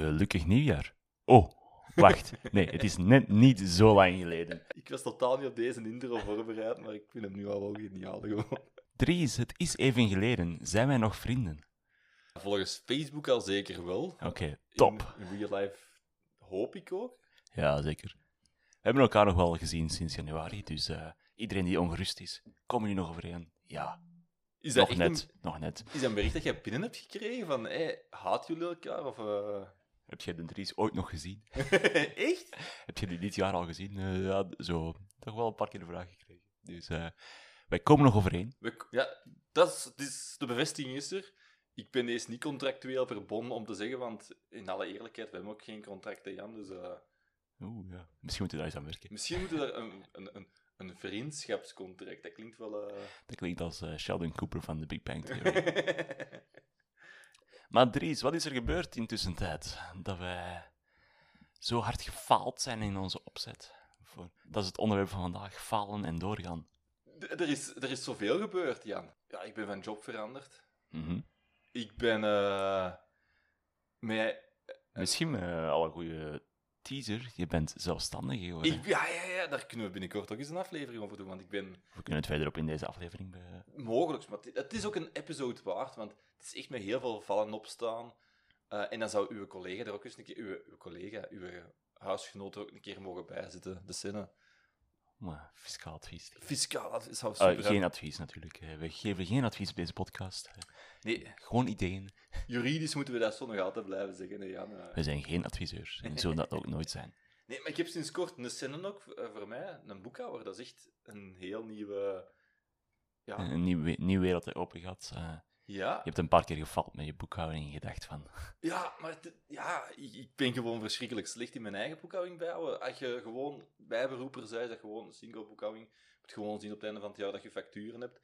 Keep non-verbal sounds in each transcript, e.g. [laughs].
Gelukkig nieuwjaar. Oh, [laughs] wacht. Nee, het is net niet zo lang geleden. Ik was totaal niet op deze intro voorbereid, maar ik vind hem nu al wel geniaal. Gewoon. Dries, het is even geleden. Zijn wij nog vrienden? Volgens Facebook al zeker wel. Oké, top. In, in real life hoop ik ook. Ja, zeker. We hebben elkaar nog wel gezien sinds januari, dus eh, iedereen die ongerust is, komen nu nog overeen. Ja, Is dat nog echt net, Een, nog net. is dat een bericht dat jij binnen hebt gekregen van, hey, haat jullie elkaar? Of, eh, Heb jij de Dries ooit nog gezien? [laughs] echt? Heb je die dit jaar al gezien? Eh, ja, zo, toch wel een paar keer de vraag gekregen. Dus eh, wij komen nog overeen. We- ja, dat is, de bevestiging is er. Ik ben deze niet contractueel verbonden om te zeggen, want in alle eerlijkheid, we hebben ook geen contracten, Jan. Dus eh, Oeh, ja. Misschien moeten we daar eens aan werken. misschien moeten we er een, een, een, een vriendschapscontract, dat klinkt wel... Dat klinkt als Sheldon Cooper van The Big Bang [laughs] Theory. Maar Dries, wat is er gebeurd in tussentijd? Dat wij zo hard gefaald zijn in onze opzet. Voor, dat is het onderwerp van vandaag, falen en doorgaan. Er, is, er is zoveel gebeurd, Jan. Ja, ik ben van job veranderd. Mhm. Ik ben eh met... Misschien eh, al een goede teaser. Je bent zelfstandig geworden. Ik, ja, ja, ja, daar kunnen we binnenkort ook eens een aflevering over doen, want ik ben We kunnen het verderop in deze aflevering... Be... mogelijk, maar het, is ook een episode waard, want het is echt met heel veel vallen opstaan. Eh, en dan zou uw collega er ook eens een keer, uw, uw collega, uw huisgenoot er ook een keer mogen bijzitten, de zinnen. Maar, fiscaal advies. Fiscaal, dat zou Eh, super geen advies natuurlijk. Eh, we geven geen advies op deze podcast. Eh, Nee, gewoon ideeën. [laughs] juridisch moeten we dat zo nog altijd blijven zeggen, hè, Jan. Eh, We zijn geen adviseurs en zullen dat ook nooit zijn. [laughs] Nee, maar ik heb sinds kort een zinnen ook, voor mij, een boekhouder. Dat is echt een heel nieuwe... Ja, Een nieuw, we- nieuw wereld open. Eh, ja. je hebt een paar keer gefaald met je boekhouding en gedacht van... Ja, maar het- ja, ik, ben gewoon verschrikkelijk slecht in mijn eigen boekhouding bijhouden. Als je gewoon bijberoeper zei, dat gewoon een single boekhouding. Je moet gewoon zien op het einde van het jaar dat je facturen hebt.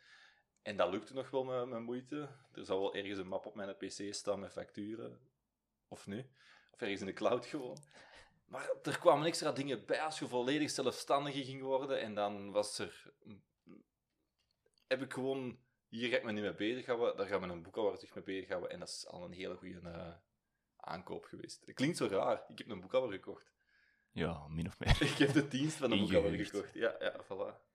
En dat lukte nog wel met, met moeite. Er zal wel ergens een map op mijn pc staan met facturen. Of nu. Of ergens in de cloud gewoon. Maar er kwamen extra dingen bij als je volledig zelfstandige ging worden. En dan was er... Heb ik gewoon... Hier ga ik me niet mee bezighouden. Daar gaat mijn boekhouder zich mee bezighouden. En dat is al een hele goede eh, aankoop geweest. Het klinkt zo raar. Ik heb een boekhouder gekocht. Ja, min of meer. [laughs] Ik heb de dienst van een boekhouder gekocht. Ja, ja, voilà.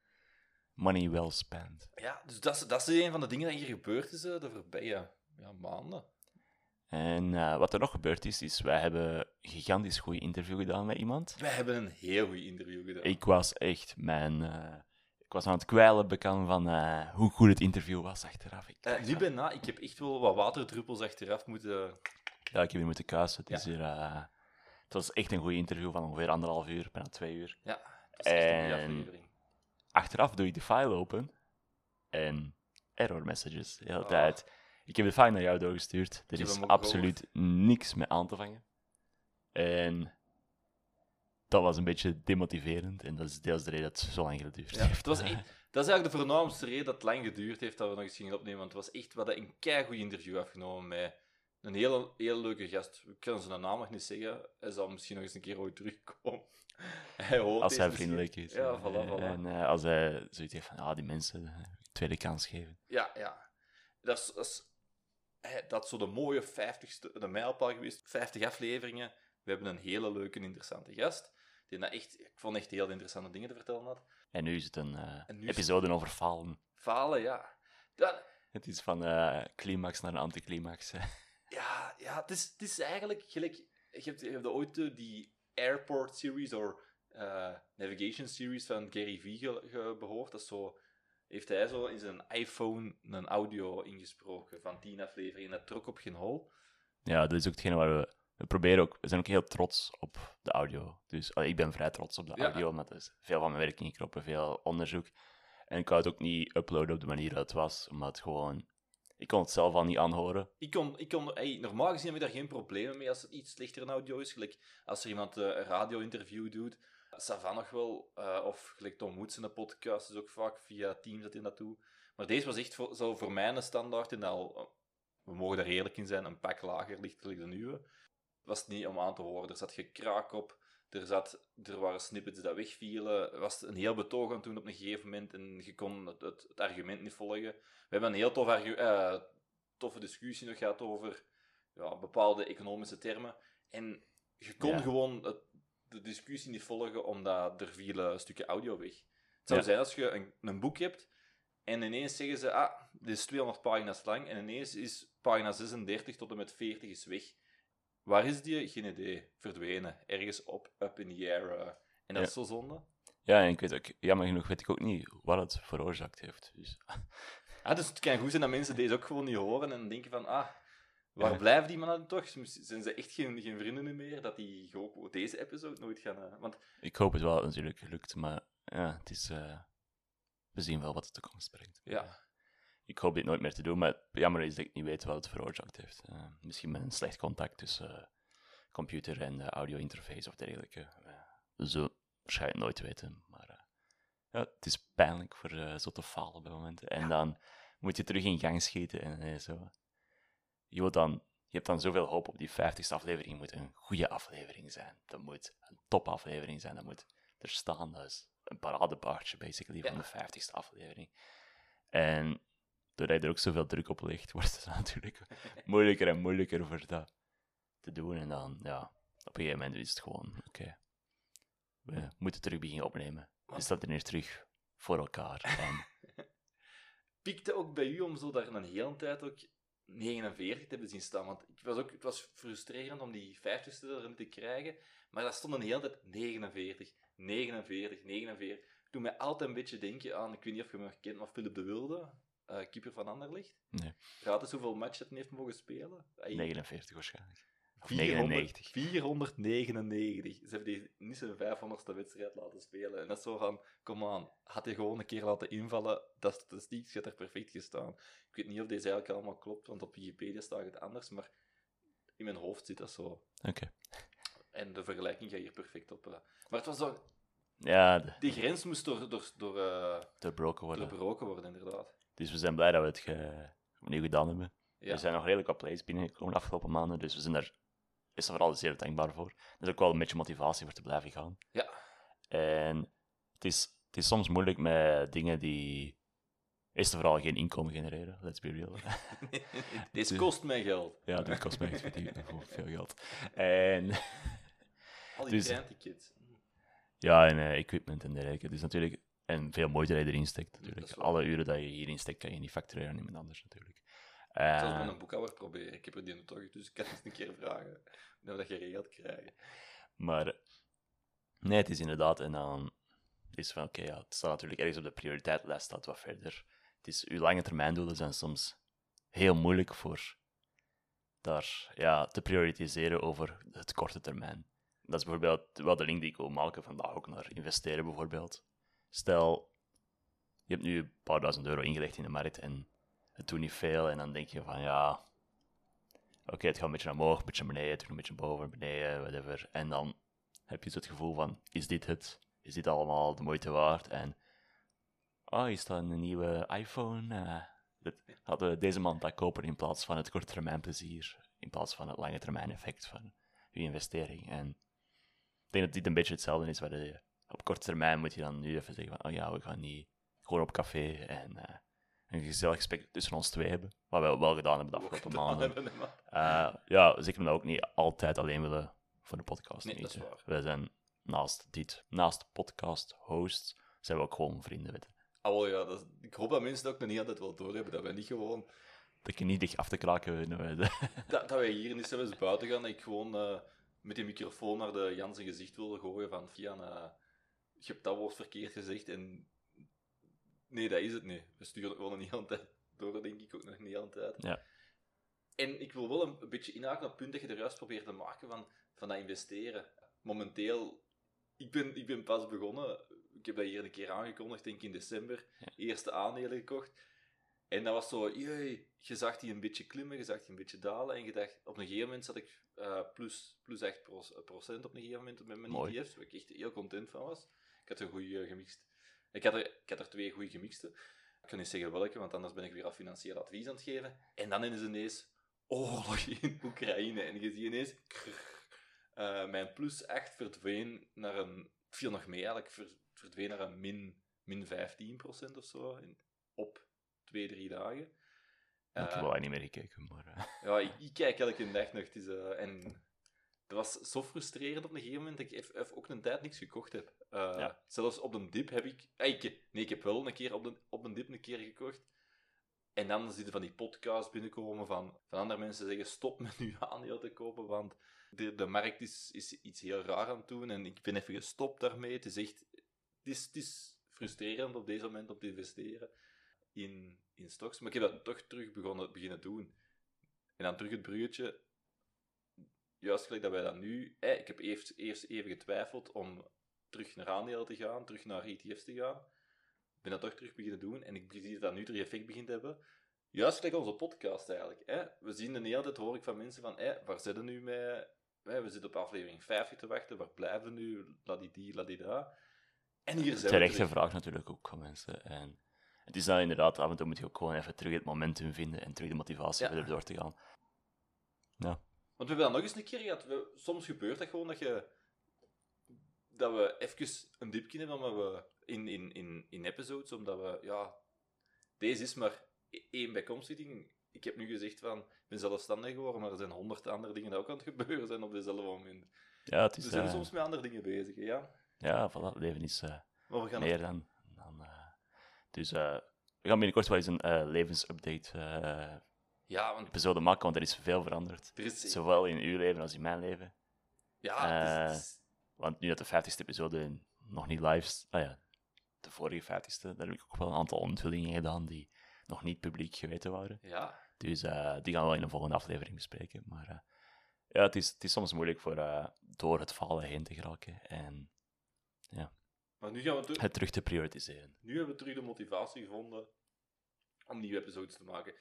Money well spent. Ja, dus dat is, dat is een van de dingen dat hier gebeurd is eh, de voorbije ja, maanden. En eh, wat er nog gebeurd is, is wij hebben een gigantisch goed interview gedaan met iemand. Wij hebben een heel goed interview gedaan. Ik was echt mijn... ik was aan het kwijlen bekend van eh, hoe goed het interview was achteraf. Ik dacht nu van, ben na, ik heb echt wel wat waterdruppels achteraf moeten... Ja, ik heb hier moeten kuisen. Het, is hier, eh, het was echt een goed interview van ongeveer anderhalf uur, bijna twee uur. Ja, dat is echt een aflevering. Achteraf doe ik de file open en error messages de hele Ah. tijd. Ik heb de file naar jou doorgestuurd. Er is absoluut niks mee aan te vangen. En dat was een beetje demotiverend. En dat is deels de reden dat het zo lang geduurd Ja, heeft. het was echt, dat is eigenlijk de voornaamste reden dat het lang geduurd heeft dat we nog eens gingen opnemen. Want het was echt wat een keigoed interview afgenomen met een hele, hele leuke gast. Ik kan zijn naam nog niet zeggen. Hij zal misschien nog eens een keer ooit terugkomen. [laughs] Hij hoort Als hij misschien. vriendelijk is. Ja, eh, voilà, voilà. En eh, als hij zoiets heeft van, ah, die mensen, eh, tweede kans geven. Ja, ja. Dat is, dat is, dat is zo de mooie 50ste, de mijlpaal geweest. 50 afleveringen. We hebben een hele leuke, interessante gast. Die dat echt, ik vond echt heel interessante dingen te vertellen had. En nu is het een is- episode over falen. Falen, ja. Dat, Het is van eh, climax naar een anticlimax. hè. ja, ja het, is, het is eigenlijk gelijk... Je hebt, je hebt ooit eh, die Airport Series of Navigation Series van Gary Vee ge, ge- behoord. Dat is zo... Heeft hij zo in zijn iPhone een audio ingesproken van 10 afleveringen. En dat trok op geen hol. Ja, dat is ook hetgene waar we... We proberen ook... We zijn ook heel trots op de audio. Dus allee, ik ben vrij trots op de Ja. audio, omdat er is veel van mijn werk ingekroppen, veel onderzoek. En ik wou het ook niet uploaden op de manier dat het was, omdat het gewoon... Ik kon het zelf al niet aanhoren. Ik kon, ik kon, hey, normaal gezien heb ik daar geen problemen mee als het iets slechter in audio is. Gelijk als er iemand eh, een radio-interview doet, Savan nog wel. eh, of gelijk Tom Woods in een podcast is ook vaak via Teams dat in dat doet. Maar deze was echt voor, zo voor mij een standaard en al, eh, we mogen daar eerlijk in zijn, een pak lager ligt gelijk de nieuwe. Was het niet om aan te horen. Er zat gekraak op. Er, zat, er waren snippets dat wegvielen. Er was een heel betoog aan toen op een gegeven moment en je kon het, het, het argument niet volgen. We hebben een heel tof eh, toffe discussie nog gehad over ja, bepaalde economische termen. En je kon Ja. gewoon het, de discussie niet volgen omdat er vielen stukken audio weg. Het zou Ja. zijn als je een, een boek hebt en ineens zeggen ze, ah, dit is 200 pagina's lang en ineens is pagina 36 tot en met 40 is weg. Waar is die? Geen idee. Verdwenen. Ergens op, up in the air. eh. en dat Ja. is zo zonde. Ja, en ik weet ook, jammer genoeg weet ik ook niet wat het veroorzaakt heeft. Dus, Ah, dus het kan goed zijn dat mensen deze ook gewoon niet horen en denken van, ah, waar Ja. blijven die mannen toch? Zijn ze echt geen, geen vrienden meer? Dat die ook deze episode nooit gaan... eh, want ik hoop het wel natuurlijk lukt, maar ja, het is... eh, we zien wel wat de toekomst brengt. ja, Ik hoop dit nooit meer te doen, maar jammer is dat ik niet weet wat het veroorzaakt heeft. Eh, misschien met een slecht contact tussen eh, computer en de audio-interface of dergelijke. Eh, we zullen het waarschijnlijk nooit weten, maar ja, het is pijnlijk voor zo te falen bij momenten. En dan moet je terug in gang schieten en zo. Je, wilt dan, je hebt dan zoveel hoop op die 50ste aflevering. Het moet een goede aflevering zijn. Dat moet een topaflevering zijn. Dat moet er staan. Dat is een paradepaardje, basically, van de 50ste aflevering. En doordat je er ook zoveel druk op legt, [laughs] wordt het natuurlijk moeilijker en moeilijker voor dat te doen. En dan, ja, op een gegeven moment is het gewoon, oké, we moeten terug beginnen opnemen. We staan er weer terug voor elkaar. En, [laughs] piekte ook bij u om zo daar een hele tijd ook 49 te hebben zien staan. Want ik was ook, het was frustrerend om die 50ste erin te krijgen. Maar daar stond een hele tijd 49, 49, 49. Doe mij altijd een beetje denken aan, ik weet niet of je nog kent, maar Philip de Wilde, eh keeper van Anderlecht. Nee. Raad eens hoeveel matchen hij heeft mogen spelen? Ay, 49 waarschijnlijk. Of 400 99. 499. Ze hebben die niet zijn 500ste wedstrijd laten spelen. En dat is zo van, kom aan, had hij gewoon een keer laten invallen, dat statistiek had er perfect gestaan. Ik weet niet of deze eigenlijk allemaal klopt, want op Wikipedia staat het anders, maar in mijn hoofd zit dat zo. Oké. En de vergelijking gaat hier perfect op. eh. Maar het was zo, Ja, de- die grens moest door, door, door, eh, doorbroken worden. doorbroken worden, inderdaad. Dus we zijn blij dat we het ge- opnieuw gedaan hebben. Ja. Er zijn nog redelijk wat plays binnengekomen de afgelopen maanden, dus we zijn daar is er vooral zeer dankbaar voor. Dat is ook wel een beetje motivatie voor te blijven gaan. Ja. En het is, het is soms moeilijk met dingen die eerst en vooral geen inkomen genereren, let's be real. [laughs] Dus- kost mij geld. ja, dat kost mij effectief veel geld. En Al die Dus- ja, en eh, equipment en dergelijke. Dus natuurlijk, en veel moeite dat je erin steekt natuurlijk. Alle uren dat je hierin steekt, kan je niet factureren aan iemand anders natuurlijk. Het Eh, met een boekhouder proberen. Ik heb er die toch, dus ik kan eens een keer vragen we dat geregeld krijgen. Maar nee, het is inderdaad, en dan is van oké, ja, het staat natuurlijk ergens op de prioriteitenlijst, staat wat verder. Het is, uw lange termijndoelen zijn soms heel moeilijk voor daar ja, te prioritiseren over het korte termijn. Dat is bijvoorbeeld wel de link die ik wil maken vandaag ook naar investeren bijvoorbeeld. Stel, je hebt nu een paar duizend euro ingelegd in de markt en het doet niet veel en dan denk je van ja, oké, het gaat een beetje naar omhoog, een beetje naar beneden, een beetje boven, beneden, whatever. En dan heb je het gevoel van, is dit het? Is dit allemaal de moeite waard? En, oh, is dat een nieuwe iPhone? Eh, dat hadden we deze maand dat kopen in plaats van het korte termijn plezier, in plaats van het lange termijn effect van je investering. En ik denk dat dit een beetje hetzelfde is, waar je op korte termijn moet je dan nu even zeggen van, oh ja, we gaan niet gewoon op café en eh, een gezellig gesprek tussen ons twee hebben, wat we wel gedaan hebben de afgelopen maanden. Eh, ja, zeker omdat we ook niet altijd alleen willen voor de podcast. Nee, waar. Wij zijn naast dit, naast podcast, host, zijn we ook gewoon vrienden. Weet je. Ah, wel, ja, dat is- ik hoop dat mensen dat ook nog niet altijd wel doorhebben. Dat wij niet gewoon... Dat je niet dicht af te kraken je. [laughs] Dat, dat wij hier niet zelfs buiten gaan. Dat ik gewoon eh, met die microfoon naar de Jan zijn gezicht wilde gooien van... Eh, je hebt dat woord verkeerd gezegd en... Nee, dat is het niet. We sturen het gewoon niet aan tijd door, denk ik ook nog niet aan tijd. Ja. En ik wil wel een, een beetje inhaken op het punt dat je er juist probeert te maken van, van dat investeren. Momenteel, ik ben, ik ben pas begonnen. Ik heb dat hier een keer aangekondigd, denk ik in december. Ja. Eerste aandelen gekocht. En dat was zo, jee, je zag die een beetje klimmen, je zag die een beetje dalen. En je dacht, op een gegeven moment zat ik eh, plus, plus 8 procent op een gegeven moment met mijn Mooi. ETF's, waar ik echt heel content van was. Ik had een goede gemixt. Ik had, er, ik had er twee goede gemixte. Ik kan niet zeggen welke, want anders ben ik weer al financieel advies aan het geven. En dan is ineens oorlog in Oekraïne. En je ziet ineens... krrr, eh, mijn plus 8 verdween naar een... Het viel nog mee eigenlijk. ver- verdween naar een min, min 15% of zo. In, op twee, drie dagen. ik heb Eh, wel niet meer gekeken, maar... eh, ja, ik, ik kijk elke dag nog. Het is, eh, en dat was zo frustrerend op een gegeven moment dat ik even, even ook een tijd niks gekocht heb. Eh, Ja. Zelfs op de dip heb ik... eh, ik... Nee, ik heb wel een keer op de, op een dip een keer gekocht. En dan zitten van die podcasts binnenkomen van, van andere mensen zeggen stop met nu [laughs] aandeel te kopen, want de, de markt is, is iets heel raar aan het doen en ik ben even gestopt daarmee. Het is echt... Het is, het is frustrerend op deze moment om te investeren in, in stocks. Maar ik heb dat toch terug begonnen, beginnen doen. En dan terug het bruggetje. Juist gelijk dat wij dat nu... Eh, ik heb eerst, eerst even getwijfeld om terug naar aandelen te gaan, terug naar ETF's te gaan. Ik ben dat toch terug beginnen doen. En ik zie dat dat nu terug effect begint te hebben. Juist gelijk onze podcast eigenlijk. Eh. We zien de hele tijd, hoor ik van mensen van... Eh, waar zitten nu mee? Eh, we zitten op aflevering 50 te wachten. Waar blijven we nu? Ladidi, ladida. En hier zijn Terechte vraag natuurlijk ook van mensen. En het is dan inderdaad, af en toe moet je ook gewoon even terug het momentum vinden en terug de motivatie Ja. verder door te gaan. Ja, Want we hebben dat nog eens een keer gehad. We, soms gebeurt dat gewoon dat je... Dat we even een dipje hebben omdat we in, in, in, in episodes, omdat we... Ja, deze is maar e- één bijkomstiging. Ik heb nu gezegd van, ik ben zelfstandig geworden, maar er zijn honderd andere dingen die ook aan het [laughs] gebeuren zijn op dezelfde moment. ja het We is... zijn eh, soms met andere dingen bezig, ja. ja, voilà, het leven is eh, Maar we gaan meer dan... dan eh, dus we gaan binnenkort wel eens een levensupdate Ja, want episode maken, want er is veel veranderd. er is... Zowel in uw leven als in mijn leven. Ja, het is- het is- Want nu dat de 50ste episode nog niet live is, ah ja, de vorige 50ste, daar heb ik ook wel een aantal onthullingen gedaan die nog niet publiek geweten waren. ja. Dus eh, die gaan we wel in een volgende aflevering bespreken. Maar eh, ja, het is, het is soms moeilijk voor door het falen heen te geraken en Maar nu gaan we terug... het terug te prioritiseren. Nu hebben we terug de motivatie gevonden om nieuwe episodes te maken.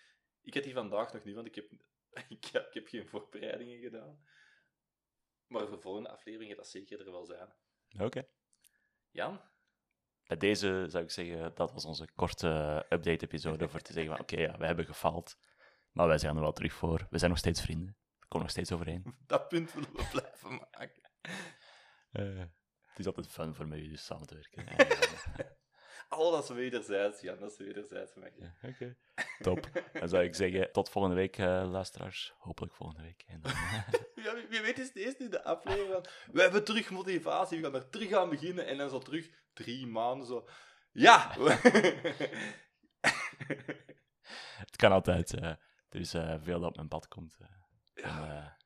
Ik heb die vandaag nog niet, want ik heb, [laughs] ik heb, ik heb geen voorbereidingen gedaan. Maar voor de volgende aflevering gaat dat zeker er wel zijn. Oké. Jan? Bij deze zou ik zeggen, dat was onze korte update-episode voor te zeggen van oké, ja, we hebben gefaald, maar wij zijn er wel terug voor. We zijn nog steeds vrienden. We komen nog steeds overeen. [laughs] Dat punt willen we blijven maken. Eh, het is altijd fun voor mij dus samen te werken. [laughs] Oh, dat is wederzijds, Jan. Dat is wederzijds. Mag. Ja, Oké. Top. Dan zou ik zeggen, tot volgende week, eh, luisteraars. Hopelijk volgende week. En dan, eh, [laughs] Ja, wie, wie weet is deze nu de aflevering. We hebben terug motivatie, we gaan er terug aan beginnen. En dan zo terug drie maanden zo... Ja! [laughs] het kan altijd. eh, er is veel dat op mijn pad komt. Ja.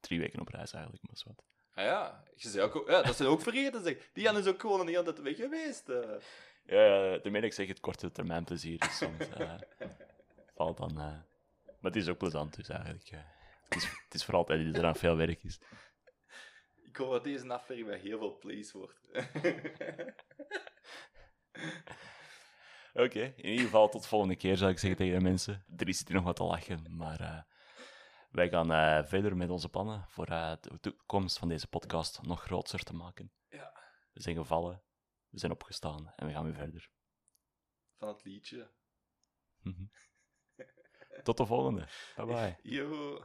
Drie weken op reis eigenlijk, maar is wat. Ah ja, je zei ook, ja, dat zijn ook vergeten. Zeg. Die Jan is ook gewoon een hele tijd weg geweest. Eh. Ja, dat ik zeg, het korte termijn plezier is soms... eh, [laughs] valt dan... eh, maar het is ook plezant, dus eigenlijk... eh, het, is, het is voor altijd dat er aan veel werk is. Ik hoop dat deze aflevering met heel veel plays wordt. [laughs] Oké, in ieder geval tot volgende keer zou ik zeggen tegen de mensen. Er is hier nog wat te lachen, maar eh, wij gaan eh, verder met onze plannen voor eh, de toekomst van deze podcast nog groter te maken. Ja. We zijn gevallen, we zijn opgestaan en we gaan weer verder. Van het liedje. Mhm. Tot de volgende. Bye bye. [laughs] Yo.